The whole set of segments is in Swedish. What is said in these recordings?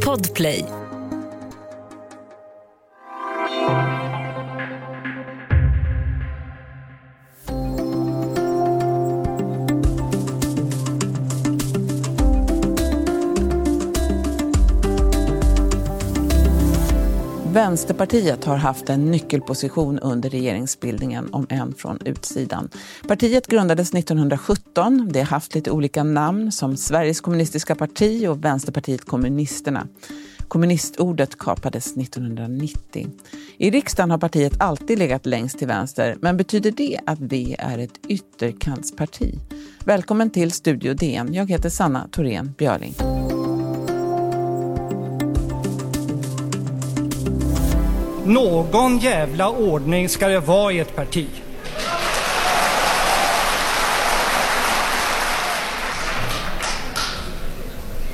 Podplay. Vänsterpartiet har haft en nyckelposition under regeringsbildningen, om än från utsidan. Partiet grundades 1917. Det har haft lite olika namn som Sveriges kommunistiska parti och Vänsterpartiet kommunisterna. Kommunistordet kapades 1990. I riksdagen har partiet alltid legat längst till vänster, men betyder det att vi är ett ytterkantsparti? Välkommen till Studio DN. Jag heter Sanna Thorén Björling. Någon jävla ordning ska det vara i ett parti.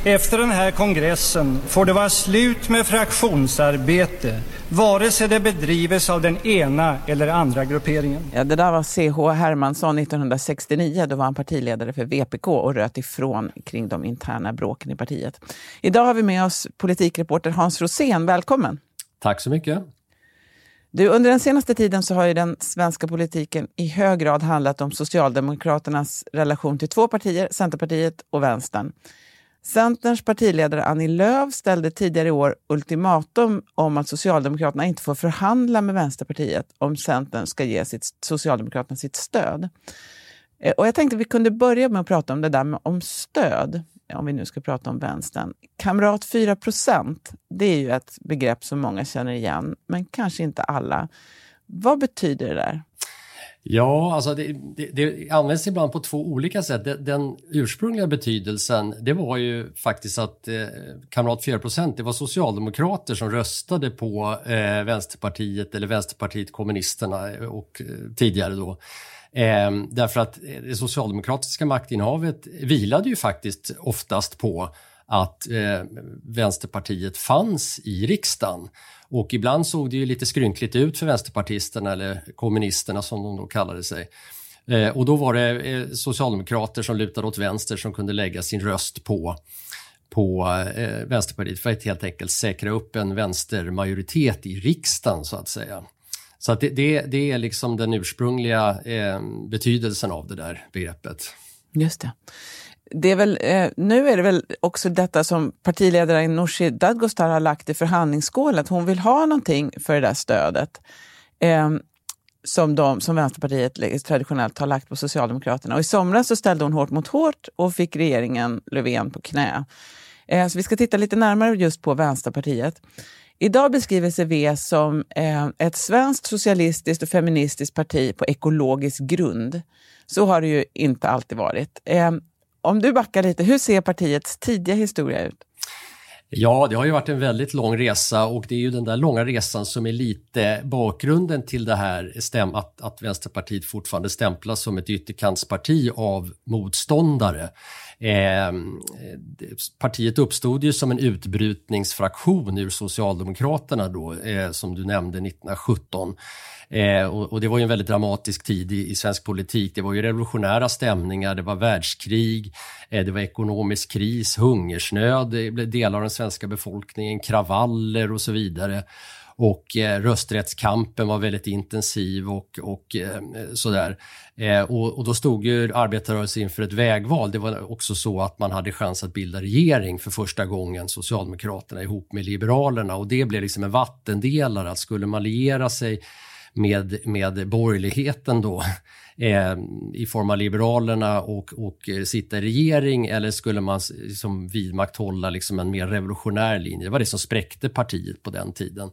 Efter den här kongressen får det vara slut med fraktionsarbete, vare sig det bedrivs av den ena eller andra grupperingen. Ja, det där var C.H. Hermansson 1969. Då var han partiledare för VPK och röt ifrån kring de interna bråken i partiet. Idag har vi med oss politikreporter Hans Rosén. Välkommen! Tack så mycket. Du, under den senaste tiden så har ju den svenska politiken i hög grad handlat om Socialdemokraternas relation till två partier, Centerpartiet och Vänstern. Centerns partiledare Annie Lööf ställde tidigare i år ultimatum om att Socialdemokraterna inte får förhandla med Vänsterpartiet om Centern ska ge sitt, Socialdemokraterna sitt stöd. Eh, och jag tänkte vi kunde börja med att prata om det där med, om stöd, om vi nu ska prata om vänstern. Kamrat 4 det är ju ett begrepp som många känner igen, men kanske inte alla. Vad betyder det där? Ja, alltså det, det, det, används ibland på två olika sätt. Den, den ursprungliga betydelsen, det var ju faktiskt att eh, Kamrat 4% det var socialdemokrater som röstade på eh, Vänsterpartiet eller Vänsterpartiet kommunisterna eh, och eh, tidigare då. Eh, därför att eh, det socialdemokratiska maktinnehavet vilade ju faktiskt oftast på att eh, Vänsterpartiet fanns i riksdagen. Och ibland såg det ju lite skrynkligt ut för vänsterpartisterna eller kommunisterna som de då kallade sig. Eh, och då var det eh, socialdemokrater som lutade åt vänster som kunde lägga sin röst på på eh, Vänsterpartiet för att helt enkelt säkra upp en vänstermajoritet i riksdagen så att säga. Så att det, det, det är liksom den ursprungliga eh, betydelsen av det där begreppet. Just det. det är väl, eh, nu är det väl också detta som partiledaren Nooshi Dadgostar har lagt i förhandlingsskålen, att Hon vill ha någonting för det där stödet. Eh, som, de, som Vänsterpartiet traditionellt har lagt på Socialdemokraterna. Och I somras så ställde hon hårt mot hårt och fick regeringen Löfven på knä. Eh, så vi ska titta lite närmare just på Vänsterpartiet. Idag beskriver sig V som eh, ett svenskt socialistiskt och feministiskt parti på ekologisk grund. Så har det ju inte alltid varit. Eh, om du backar lite, hur ser partiets tidiga historia ut? Ja, det har ju varit en väldigt lång resa och det är ju den där långa resan som är lite bakgrunden till det här stäm att, att Vänsterpartiet fortfarande stämplas som ett ytterkantsparti av motståndare. Eh, partiet uppstod ju som en utbrytningsfraktion ur Socialdemokraterna då, eh, som du nämnde 1917. Eh, och, och, det var ju en väldigt dramatisk tid i, i, svensk politik. Det var ju revolutionära stämningar, det var världskrig, eh, det var ekonomisk kris, hungersnöd, delar av den svenska befolkningen, kravaller och så vidare och eh, rösträttskampen var väldigt intensiv och, och eh, sådär. Eh, och, och, då stod ju arbetarrörelsen inför ett vägval. Det var också så att man hade chans att bilda regering för första gången, Socialdemokraterna ihop med Liberalerna och det blev liksom en vattendelare att skulle man liera sig med, med borgerligheten då eh, i form av Liberalerna och, och eh, sitta i regering eller skulle man liksom vidmakthålla liksom en mer revolutionär linje? Det var det som spräckte partiet på den tiden.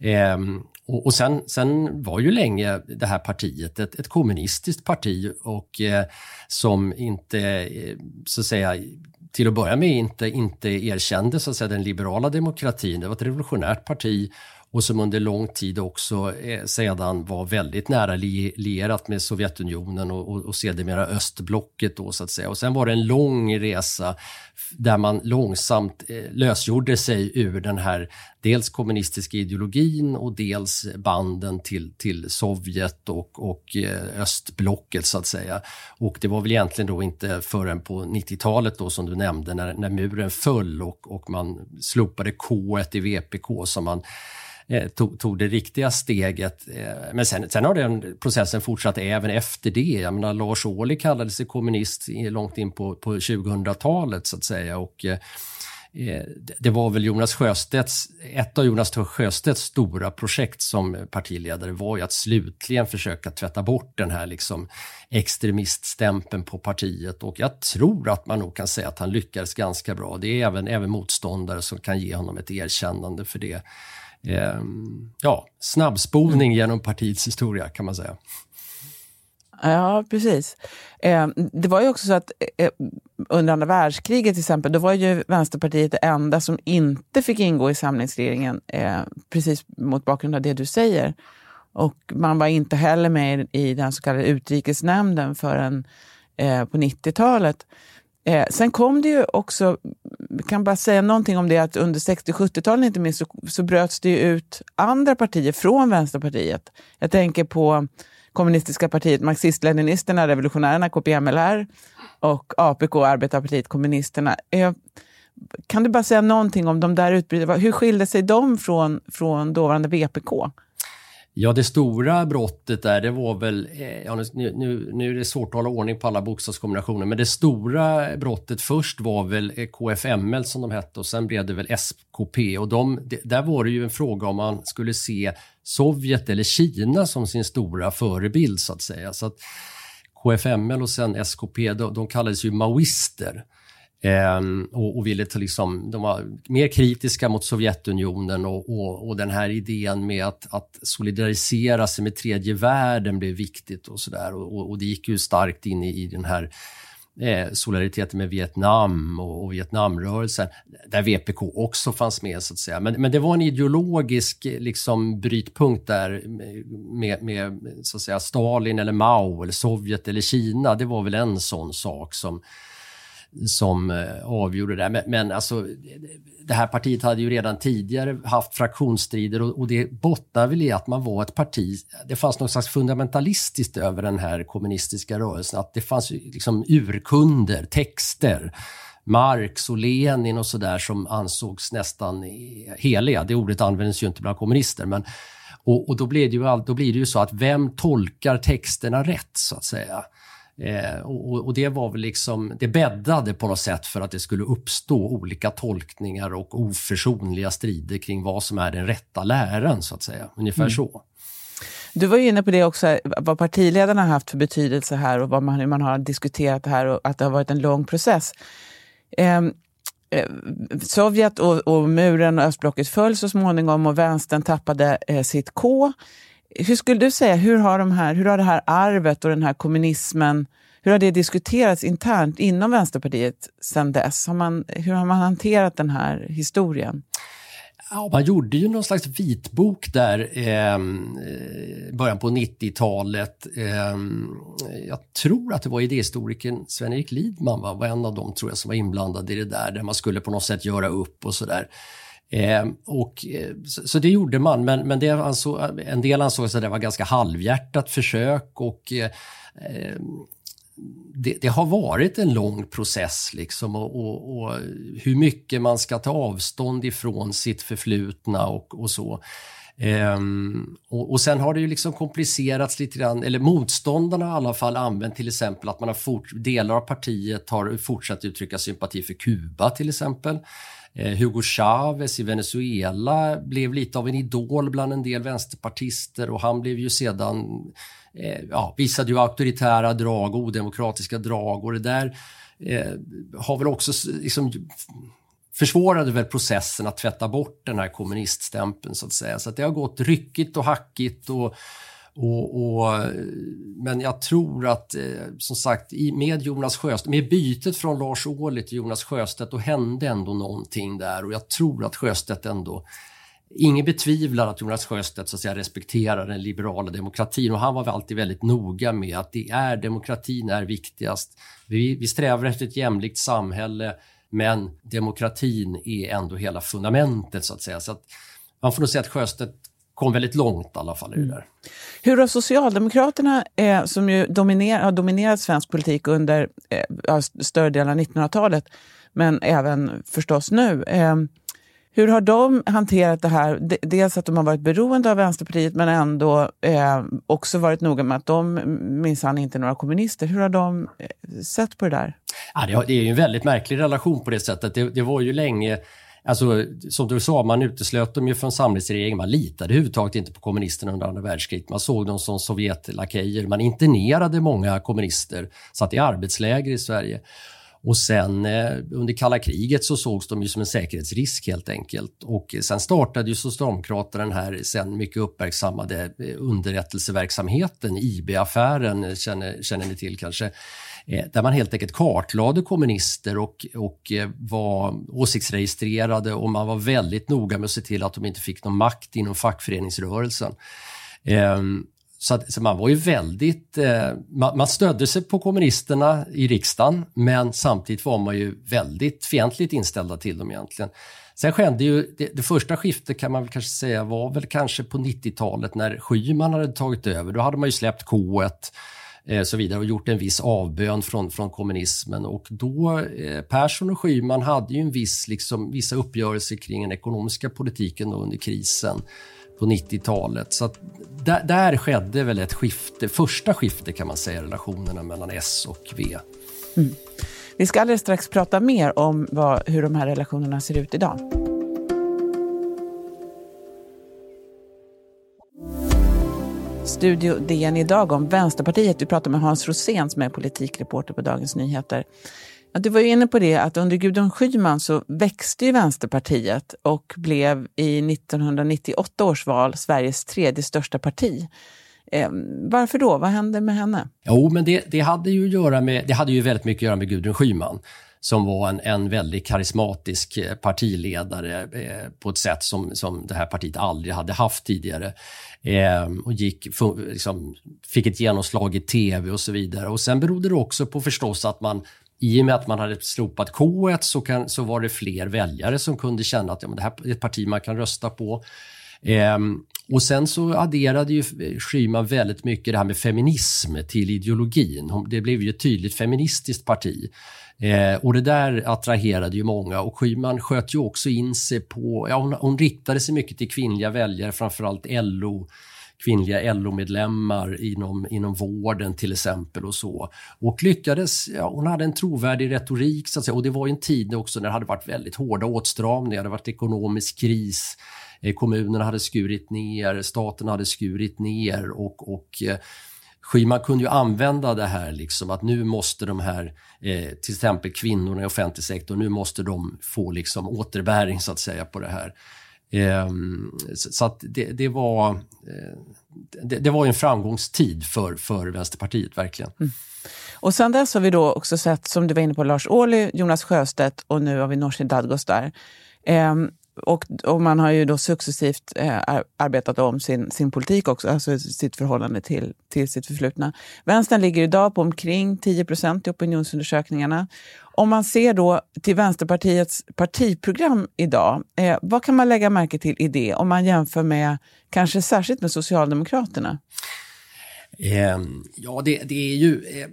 Eh, och, och sen, sen, var ju länge det här partiet ett, ett kommunistiskt parti och eh, som inte, eh, så att säga, till att börja med inte, inte erkände så att säga, den liberala demokratin. Det var ett revolutionärt parti och som under lång tid också eh, sedan var väldigt nära lierat med Sovjetunionen och, och, och sedermera östblocket då så att säga. Och sen var det en lång resa där man långsamt eh, lösgjorde sig ur den här dels kommunistiska ideologin och dels banden till, till Sovjet och, och eh, östblocket så att säga. Och det var väl egentligen då inte förrän på 90-talet då som du nämnde när, när muren föll och, och man slopade K i VPK som man eh, tog, tog, det riktiga steget. Eh, men sen, sen har den processen fortsatt även efter det. Jag menar, Lars Ohly kallade sig kommunist långt in på, på 2000-talet så att säga. Och, Eh, Eh, det var väl Jonas Sjöstedts, ett av Jonas Sjöstedts stora projekt som partiledare var ju att slutligen försöka tvätta bort den här liksom extremiststämpeln på partiet och jag tror att man nog kan säga att han lyckades ganska bra. Det är även, även motståndare som kan ge honom ett erkännande för det. Ehm, ja, snabbspolning genom partiets historia kan man säga. Ja, precis. Eh, det var ju också så att eh, eh, under andra världskriget till exempel, då var ju Vänsterpartiet det enda som inte fick ingå i samlingsregeringen, eh, precis mot bakgrund av det du säger. Och man var inte heller med i den så kallade utrikesnämnden förrän eh, på 90-talet. Eh, sen kom det ju också, vi kan bara säga någonting om det, att under 60-70-talet inte minst så, så bröts det ju ut andra partier från Vänsterpartiet. Jag tänker på kommunistiska partiet Marxist-Leninisterna, Revolutionärerna, KPMLR och APK, Arbetarpartiet Kommunisterna. Eh, kan du bara säga någonting om de där utbrytarna? Hur skilde sig de från, från dåvarande VPK? Ja, det stora brottet där, det var väl, eh, ja, nu, nu, nu är det svårt att hålla ordning på alla bokstavskombinationer, men det stora brottet först var väl eh, KFML som de hette och sen blev det väl SKP och de, där var det ju en fråga om man skulle se Sovjet eller Kina som sin stora förebild så att säga. Så att KFML och sen SKP, de, de kallades ju maoister. Eh, och, och, ville till liksom, de var mer kritiska mot Sovjetunionen och, och, och den här idén med att, att, solidarisera sig med tredje världen blev viktigt och sådär. Och, och, det gick ju starkt in i, i den här eh, solidariteten med Vietnam och, och Vietnamrörelsen, där VPK också fanns med så att säga. Men, men det var en ideologisk eh, liksom, brytpunkt där med, med så att säga, Stalin eller Mao eller Sovjet eller Kina. Det var väl en sån sak som som eh, avgjorde det. Men, men alltså, det här partiet hade ju redan tidigare haft fraktionsstrider och, och det bottnar väl i att man var ett parti, det fanns något slags fundamentalistiskt över den här kommunistiska rörelsen, att det fanns liksom urkunder, texter, Marx och Lenin och sådär som ansågs nästan heliga. Det ordet användes ju inte bland kommunister, men och, och då, blir det ju, då blir det ju så att vem tolkar texterna rätt, så att säga? Eh, och, och, det var väl liksom, det bäddade på något sätt för att det skulle uppstå olika tolkningar och oförsonliga strider kring vad som är den rätta läran, så att säga. Ungefär mm. så. Du var inne på det också, vad partiledarna har haft för betydelse här och vad man, hur man har diskuterat det här och att det har varit en lång process. Ehm, eh, Sovjet och, och, muren och östblocket föll så småningom och vänstern tappade eh, sitt K. Hur skulle du säga, hur har, de här, hur har det här arvet och den här kommunismen, hur har det diskuterats internt inom Vänsterpartiet sedan dess? Har man, hur har man hanterat den här historien? Ja, man gjorde ju någon slags vitbok där ehm, eh, början på 90-talet. Eh, jag tror att det var idéhistorikern Sven-Erik Lidman va? var en av dem tror jag som var inblandad i det där, där man skulle på något sätt göra upp och sådär. Ehm, eh, och, så, så, det gjorde man, men, men det ansåg, en del ansåg att det var ganska halvhjärtat försök och eh, ehm, det, det, har varit en lång process liksom och, och, och, hur mycket man ska ta avstånd ifrån sitt förflutna och, och så. Ehm, och, och, sen har det ju liksom komplicerats lite grann, eller motståndarna har i alla fall använt till exempel att man har fort, delar av partiet har fortsatt uttrycka sympati för Kuba till exempel. Eh, Hugo Chavez i Venezuela blev lite av en idol bland en del vänsterpartister och han blev ju sedan, eh, ja, visade ju auktoritära drag, odemokratiska drag och det där eh, har väl också liksom, försvårade väl processen att tvätta bort den här kommuniststämpeln så att säga. Så att det har gått ryckigt och hackigt och och, och, men jag tror att, eh, som sagt, med Jonas Sjöstedt, med bytet från Lars Ohly till Jonas Sjöstedt, då hände ändå någonting där och jag tror att Sjöstedt ändå Ingen betvivlar att Jonas Sjöstedt så att säga, respekterar den liberala demokratin och han var alltid väldigt noga med att det är demokratin är viktigast. Vi, vi strävar efter ett jämlikt samhälle Men demokratin är ändå hela fundamentet så att säga. Så att man får nog säga att Sjöstedt kom väldigt långt i alla fall i det mm. där. Hur har Socialdemokraterna, eh, som ju dominer, har dominerat svensk politik under eh, större delen av 1900-talet, men även förstås nu, eh, hur har de hanterat det här? Dels att de har varit beroende av Vänsterpartiet men ändå eh, också varit noga med att de minsann inte är några kommunister. Hur har de eh, sett på det där? Ja, det är ju en väldigt märklig relation på det sättet. Det, det var ju länge Alltså, som du sa, man uteslöt dem ju från samlingsregeringen. Man litade överhuvudtaget inte på kommunisterna under andra världskriget. Man såg dem som Sovjetlakejer. Man internerade många kommunister, satt i arbetsläger i Sverige. Och sen eh, under kalla kriget så sågs de ju som en säkerhetsrisk helt enkelt. Och eh, sen startade ju Socialdemokraterna den här sen mycket uppmärksammade eh, underrättelseverksamheten, IB-affären känner, känner ni till kanske. Eh, där man helt enkelt kartlade kommunister och, och eh, var åsiktsregistrerade och man var väldigt noga med att se till att de inte fick någon makt inom fackföreningsrörelsen. Ehm, så, att, så man var ju väldigt, eh, man, man stödde sig på kommunisterna i riksdagen men samtidigt var man ju väldigt fientligt inställda till dem egentligen. Sen skedde ju, det, det, första skiftet kan man väl kanske säga var väl kanske på 90-talet när Schyman hade tagit över. Då hade man ju släppt K1 Eh, så vidare och gjort en viss avbön från, från kommunismen och då eh, Persson och Schyman hade ju en viss, liksom, vissa uppgörelser kring den ekonomiska politiken under krisen på 90-talet. Så där, där, skedde väl ett skifte, första skifte kan man säga, i relationerna mellan S och V. Mm. Vi ska alldeles strax prata mer om vad, hur de här relationerna ser ut idag. Studio DN idag om Vänsterpartiet. Vi pratar med Hans Rosén som är politikreporter på Dagens Nyheter. Du var ju inne på det att under Gudrun Schyman så växte ju Vänsterpartiet och blev i 1998 års val Sveriges tredje största parti. Eh, varför då? Vad hände med henne? Jo, men det, det, hade ju att göra med, det hade ju väldigt mycket att göra med Gudrun Schyman som var en, en väldigt karismatisk eh, partiledare eh, på ett sätt som, som det här partiet aldrig hade haft tidigare. Eh, och gick, liksom, fick ett genomslag i tv och så vidare. Och Sen berodde det också på förstås att man i och med att man hade slopat K1 så, kan, så var det fler väljare som kunde känna att ja, men det här är ett parti man kan rösta på. Ehm, och sen så adderade ju Schyman väldigt mycket det här med feminism till ideologin. Det blev ju ett tydligt feministiskt parti. Eh, och det där attraherade ju många och Schyman sköt ju också in sig på, ja hon, hon riktade sig mycket till kvinnliga väljare, framförallt LO kvinnliga LO-medlemmar inom, inom vården till exempel och så. Och lyckades, ja, hon hade en trovärdig retorik så att säga och det var en tid också när det hade varit väldigt hårda åtstramningar, det hade varit ekonomisk kris, Eh, kommunerna hade skurit ner, staten hade skurit ner och, och eh, Schyman kunde ju använda det här liksom att nu måste de här, eh, till exempel kvinnorna i offentlig sektor, nu måste de få liksom återbäring så att säga på det här. Eh, så att det, det var, eh, det, det, var en framgångstid för, för Vänsterpartiet, verkligen. Mm. Och sen dess har vi då också sett, som du var inne på, Lars Ohly, Jonas Sjöstedt och nu har vi Nooshi Dadgostar. Ehm, och, och, man har ju då successivt eh, arbetat om sin, sin politik också, alltså sitt förhållande till, till sitt förflutna. Vänstern ligger idag på omkring 10 procent i opinionsundersökningarna. Om man ser då till Vänsterpartiets partiprogram idag, eh, vad kan man lägga märke till i det om man jämför med, kanske särskilt med Socialdemokraterna? Eh, ja, det, det, är ju... Eh,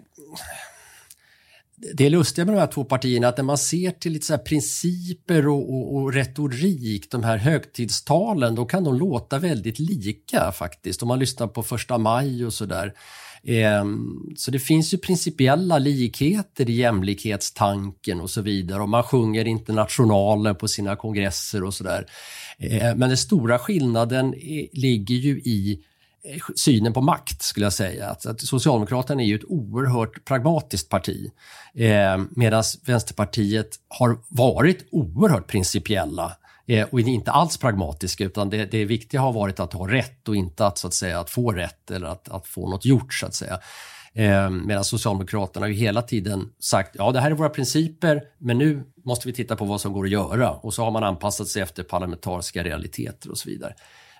det är lustiga med de här två partierna att när man ser till lite så principer och, och, och, retorik, de här högtidstalen, då kan de låta väldigt lika faktiskt. Om man lyssnar på första maj och sådär. Eh, så det finns ju principiella likheter i jämlikhetstanken och så vidare och man sjunger internationalen på sina kongresser och sådär. Eh, men den stora skillnaden ligger ju i synen på makt skulle jag säga. Att, att Socialdemokraterna är ju ett oerhört pragmatiskt parti eh, medan Vänsterpartiet har varit oerhört principiella eh, och inte alls pragmatiska utan det, det viktiga har varit att ha rätt och inte att, så att, säga, att få rätt eller att, att få något gjort så att säga. Eh, medan Socialdemokraterna har ju hela tiden sagt ja det här är våra principer men nu måste vi titta på vad som går att göra och så har man anpassat sig efter parlamentariska realiteter och så vidare.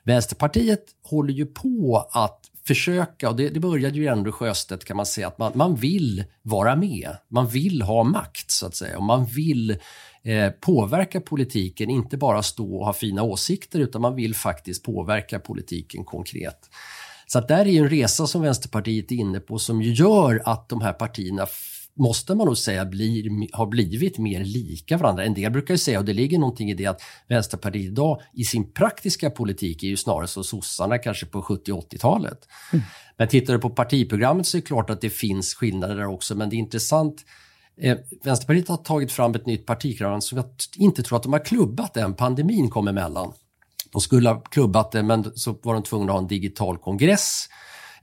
Vänsterpartiet håller ju på att försöka, och det, det började ju ändå Sjöstedt kan man säga, att man, man vill vara med. Man vill ha makt så att säga och man vill eh, påverka politiken, inte bara stå och ha fina åsikter utan man vill faktiskt påverka politiken konkret. Så att där är en resa som Vänsterpartiet är inne på som gör att de här partierna måste man nog säga blir, har blivit mer lika varandra. En del brukar ju säga, och det ligger någonting i det, att Vänsterpartiet idag i sin praktiska politik är ju snarare som sossarna kanske på 70 80-talet. Mm. Men tittar du på partiprogrammet så är det klart att det finns skillnader där också, men det är intressant Eh, Vänsterpartiet har tagit fram ett nytt partiprogram som jag inte tror att de har klubbat än. Pandemin kom emellan. De skulle ha klubbat det, men så var de tvungna att ha en digital kongress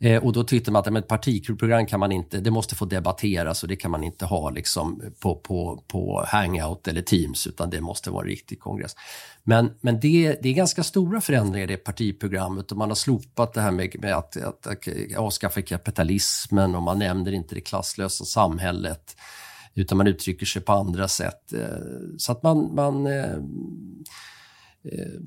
Eh, och då tyckte man att ett partiprogram kan man inte, det måste få debatteras och det kan man inte ha liksom på, på, på Hangout eller Teams utan det måste vara en riktig kongress. Men, men det, det är ganska stora förändringar i det partiprogrammet och man har slopat det här med, med att, att, att avskaffa kapitalismen och man nämner inte det klasslösa samhället utan man uttrycker sig på andra sätt. Eh, så att man, man Eh,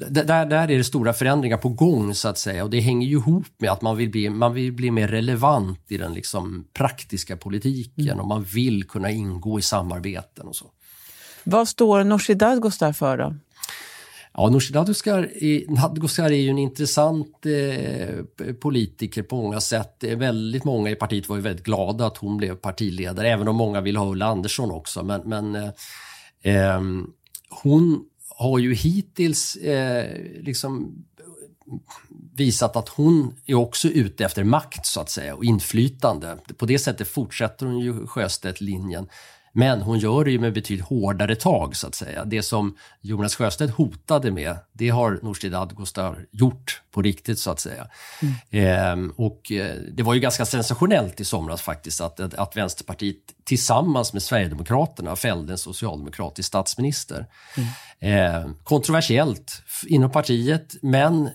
där, där är det stora förändringar på gång så att säga och det hänger ju ihop med att man vill bli, man vill bli mer relevant i den liksom praktiska politiken mm. och man vill kunna ingå i samarbeten och så. Vad står Nooshi Dadgostar för då? Ja, Nooshi Dadgostar är, ju en intressant eh, politiker på många sätt. Väldigt många i partiet var ju väldigt glada att hon blev partiledare, även om många vill ha Ulla Andersson också. Men, men eh, eh hon har ju hittills eh, liksom visat att hon är också ute efter makt så att säga och inflytande. På det sättet fortsätter hon ju Sjöstedt-linjen. Men hon gör det ju med betydligt hårdare tag så att säga. Det som Jonas Sjöstedt hotade med, det har Nooshi Dadgostar gjort på riktigt så att säga. Mm. Ehm, och eh, det var ju ganska sensationellt i somras faktiskt att, att Vänsterpartiet tillsammans med Sverigedemokraterna fällde en socialdemokratisk statsminister. Mm. Ehm, kontroversiellt inom partiet men eh,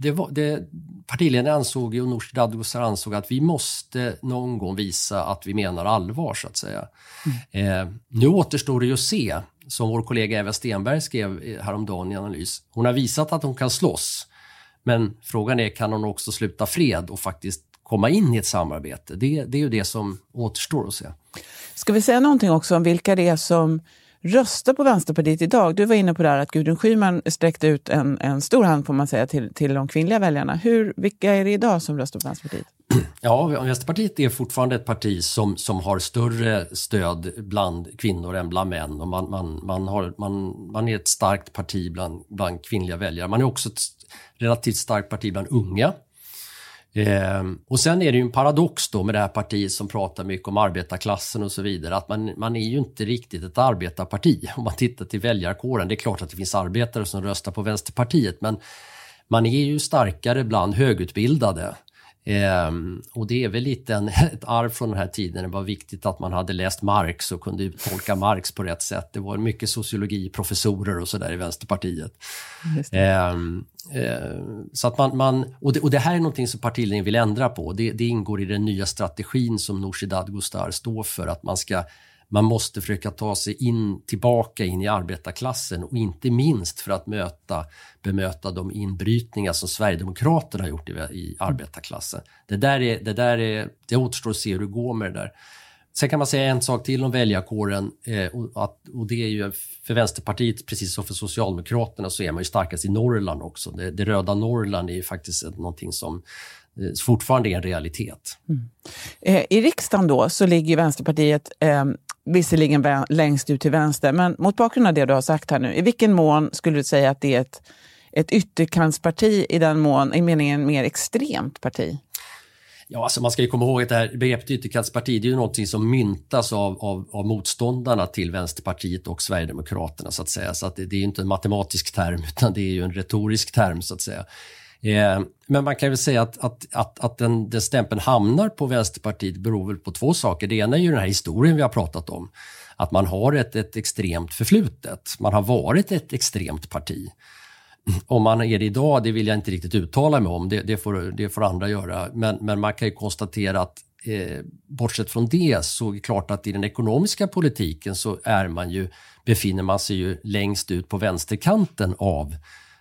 det var, det, partiledaren ansåg och Nooshi Dadgostar ansåg att vi måste någon gång visa att vi menar allvar så att säga. Mm. Eh, nu återstår det ju att se, som vår kollega Eva Stenberg skrev häromdagen i Analys. Hon har visat att hon kan slåss, men frågan är kan hon också sluta fred och faktiskt komma in i ett samarbete? Det, det är ju det som återstår att se. Ska vi säga någonting också om vilka det är som Rösta på Vänsterpartiet idag. Du var inne på det här att Gudrun Schyman sträckte ut en, en stor hand får man säga, till, till de kvinnliga väljarna. Hur, vilka är det idag som röstar på Vänsterpartiet? Ja, Vänsterpartiet är fortfarande ett parti som, som har större stöd bland kvinnor än bland män. Och man, man, man, har, man, man är ett starkt parti bland, bland kvinnliga väljare. Man är också ett relativt starkt parti bland unga. Eh, och sen är det ju en paradox då med det här partiet som pratar mycket om arbetarklassen och så vidare, att man, man är ju inte riktigt ett arbetarparti om man tittar till väljarkåren. Det är klart att det finns arbetare som röstar på Vänsterpartiet, men man är ju starkare bland högutbildade. Ehm, och det är väl lite en, ett arv från den här tiden. Det var viktigt att man hade läst Marx och kunde uttolka Marx på rätt sätt. Det var mycket sociologiprofessorer och sådär i Vänsterpartiet. Ehm, eh, så att man, man och, det, och det här är någonting som partiledningen vill ändra på. Det, det ingår i den nya strategin som Nooshi Dadgostar står för, att man ska man måste försöka ta sig in, tillbaka in i arbetarklassen och inte minst för att möta, bemöta de inbrytningar som Sverigedemokraterna har gjort i, i arbetarklassen. Det där är, det där är, det återstår att se hur det går med det där. Sen kan man säga en sak till om väljarkåren eh, och, att, och det är ju för Vänsterpartiet, precis som för Socialdemokraterna, så är man ju starkast i Norrland också. Det, det röda Norrland är ju faktiskt någonting som eh, fortfarande är en realitet. Mm. Eh, I riksdagen då så ligger Vänsterpartiet eh, visserligen längst ut till vänster, men mot bakgrund av det du har sagt här nu, i vilken mån skulle du säga att det är ett, ett ytterkantsparti i den mån, i meningen mer extremt parti? Ja, alltså man ska ju komma ihåg att det här begreppet ytterkantsparti, det är ju någonting som myntas av, av, av, motståndarna till Vänsterpartiet och Sverigedemokraterna så att säga. Så att det, det är inte en matematisk term utan det är ju en retorisk term så att säga. Eh, men man kan väl säga att, att, att, att den, den stämpeln hamnar på Vänsterpartiet beror väl på två saker. Det ena är ju den här historien vi har pratat om. Att man har ett, ett extremt förflutet. Man har varit ett extremt parti. Om man är det idag, det vill jag inte riktigt uttala mig om. Det, det, får, det får andra göra. Men, men man kan ju konstatera att eh, bortsett från det så är det klart att i den ekonomiska politiken så är man ju, befinner man sig ju längst ut på vänsterkanten av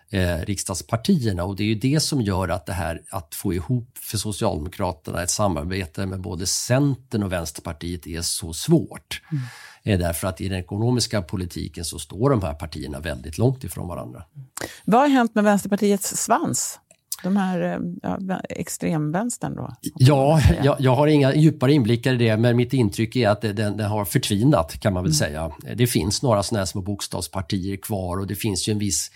eh, riksdagspartierna och det är ju det som gör att det här att få ihop för Socialdemokraterna ett samarbete med både Centern och Vänsterpartiet är så svårt. Mm. Är därför att i den ekonomiska politiken så står de här partierna väldigt långt ifrån varandra. Vad har hänt med Vänsterpartiets svans? De här eh, ja, extremvänstern då? Ja, jag, jag, har inga djupare inblickar i det, men mitt intryck är att den, den har förtvinat kan man väl mm. säga. Det finns några sådana här små bokstavspartier kvar och det finns ju en viss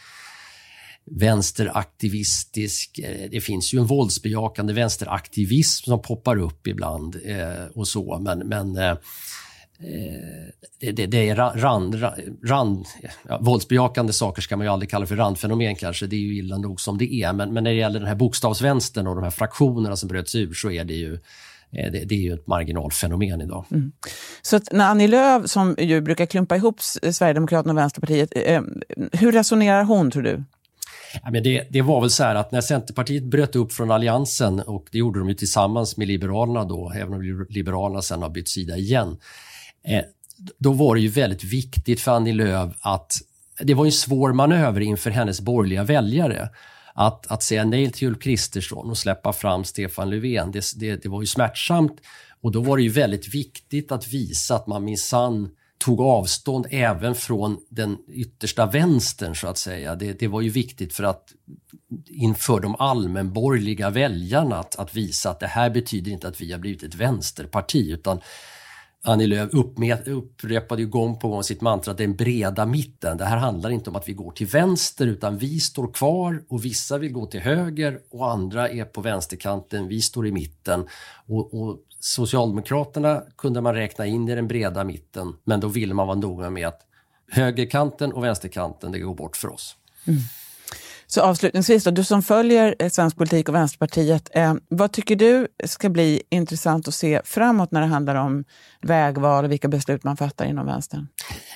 vänsteraktivistisk, eh, det finns ju en våldsbejakande vänsteraktivism som poppar upp ibland eh, och så, men, men eh, eh det, det, det, är rand, rand, ja, våldsbejakande saker ska man ju aldrig kalla för randfenomen kanske, det är ju illa nog som det är, men, men när det gäller den här bokstavsvänstern och de här fraktionerna som bröts ur så är det ju eh, det, det, är ju ett marginalfenomen idag. Mm. Så att när Annie Lööf, som ju brukar klumpa ihop Sverigedemokraterna och Vänsterpartiet, hur resonerar hon tror du? Men det, det, var väl så här att när Centerpartiet bröt upp från Alliansen och det gjorde de ju tillsammans med Liberalerna då, även om Liberalerna sen har bytt sida igen. Eh, då var det ju väldigt viktigt för Annie Lööf att det var en svår manöver inför hennes borgerliga väljare. Att, att säga nej till Ulf Kristersson och släppa fram Stefan Löfven, det, det, det var ju smärtsamt. Och då var det ju väldigt viktigt att visa att man minsann tog avstånd även från den yttersta vänstern så att säga. Det, det var ju viktigt för att inför de allmänborgerliga väljarna att, att, visa att det här betyder inte att vi har blivit ett vänsterparti utan Annie Lööf upprepade ju gång på gång sitt mantra att den breda mitten. Det här handlar inte om att vi går till vänster utan vi står kvar och vissa vill gå till höger och andra är på vänsterkanten. Vi står i mitten. Och, och Socialdemokraterna kunde man räkna in i den breda mitten men då ville man vara noga med att högerkanten och vänsterkanten det går bort för oss. Mm. Så avslutningsvis, då, du som följer eh, svensk politik och Vänsterpartiet, eh, vad tycker du ska bli intressant att se framåt när det handlar om vägval och vilka beslut man fattar inom vänstern?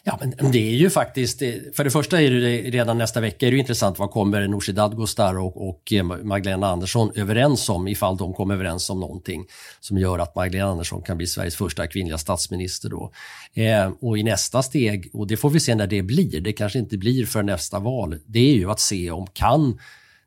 Ja, men det är ju faktiskt, eh, för det första är det redan nästa vecka är det intressant vad kommer Nooshi Dadgostar och, och eh, Magdalena Andersson överens om ifall de kommer överens om någonting som gör att Magdalena Andersson kan bli Sveriges första kvinnliga statsminister då. Eh, och i nästa steg, och det får vi se när det blir, det kanske inte blir för nästa val, det är ju att se om kan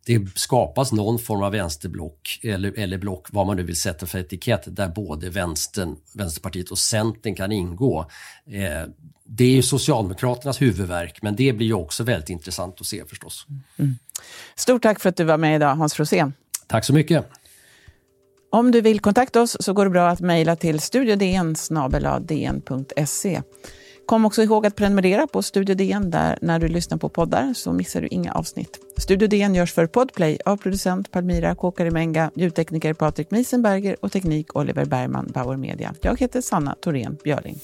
det skapas någon form av vänsterblock eller, eller block, vad man nu vill sätta för etikett, där både vänstern, Vänsterpartiet och Centern kan ingå. Eh, det är ju Socialdemokraternas huvudverk, men det blir ju också väldigt intressant att se förstås. Mm. Stort tack för att du var med idag, Hans Rosén. Tack så mycket. Om du vill kontakta oss så går det bra att mejla till studiodn Kom också ihåg att prenumerera på Studio DN där när du lyssnar på poddar så missar du inga avsnitt. Studio DN görs för Podplay av producent Palmira Kåkarimenga, ljudtekniker Patrik Miesenberger och teknik Oliver Bergman, Bauer Media. Jag heter Sanna Thorén Björling.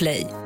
Podplay.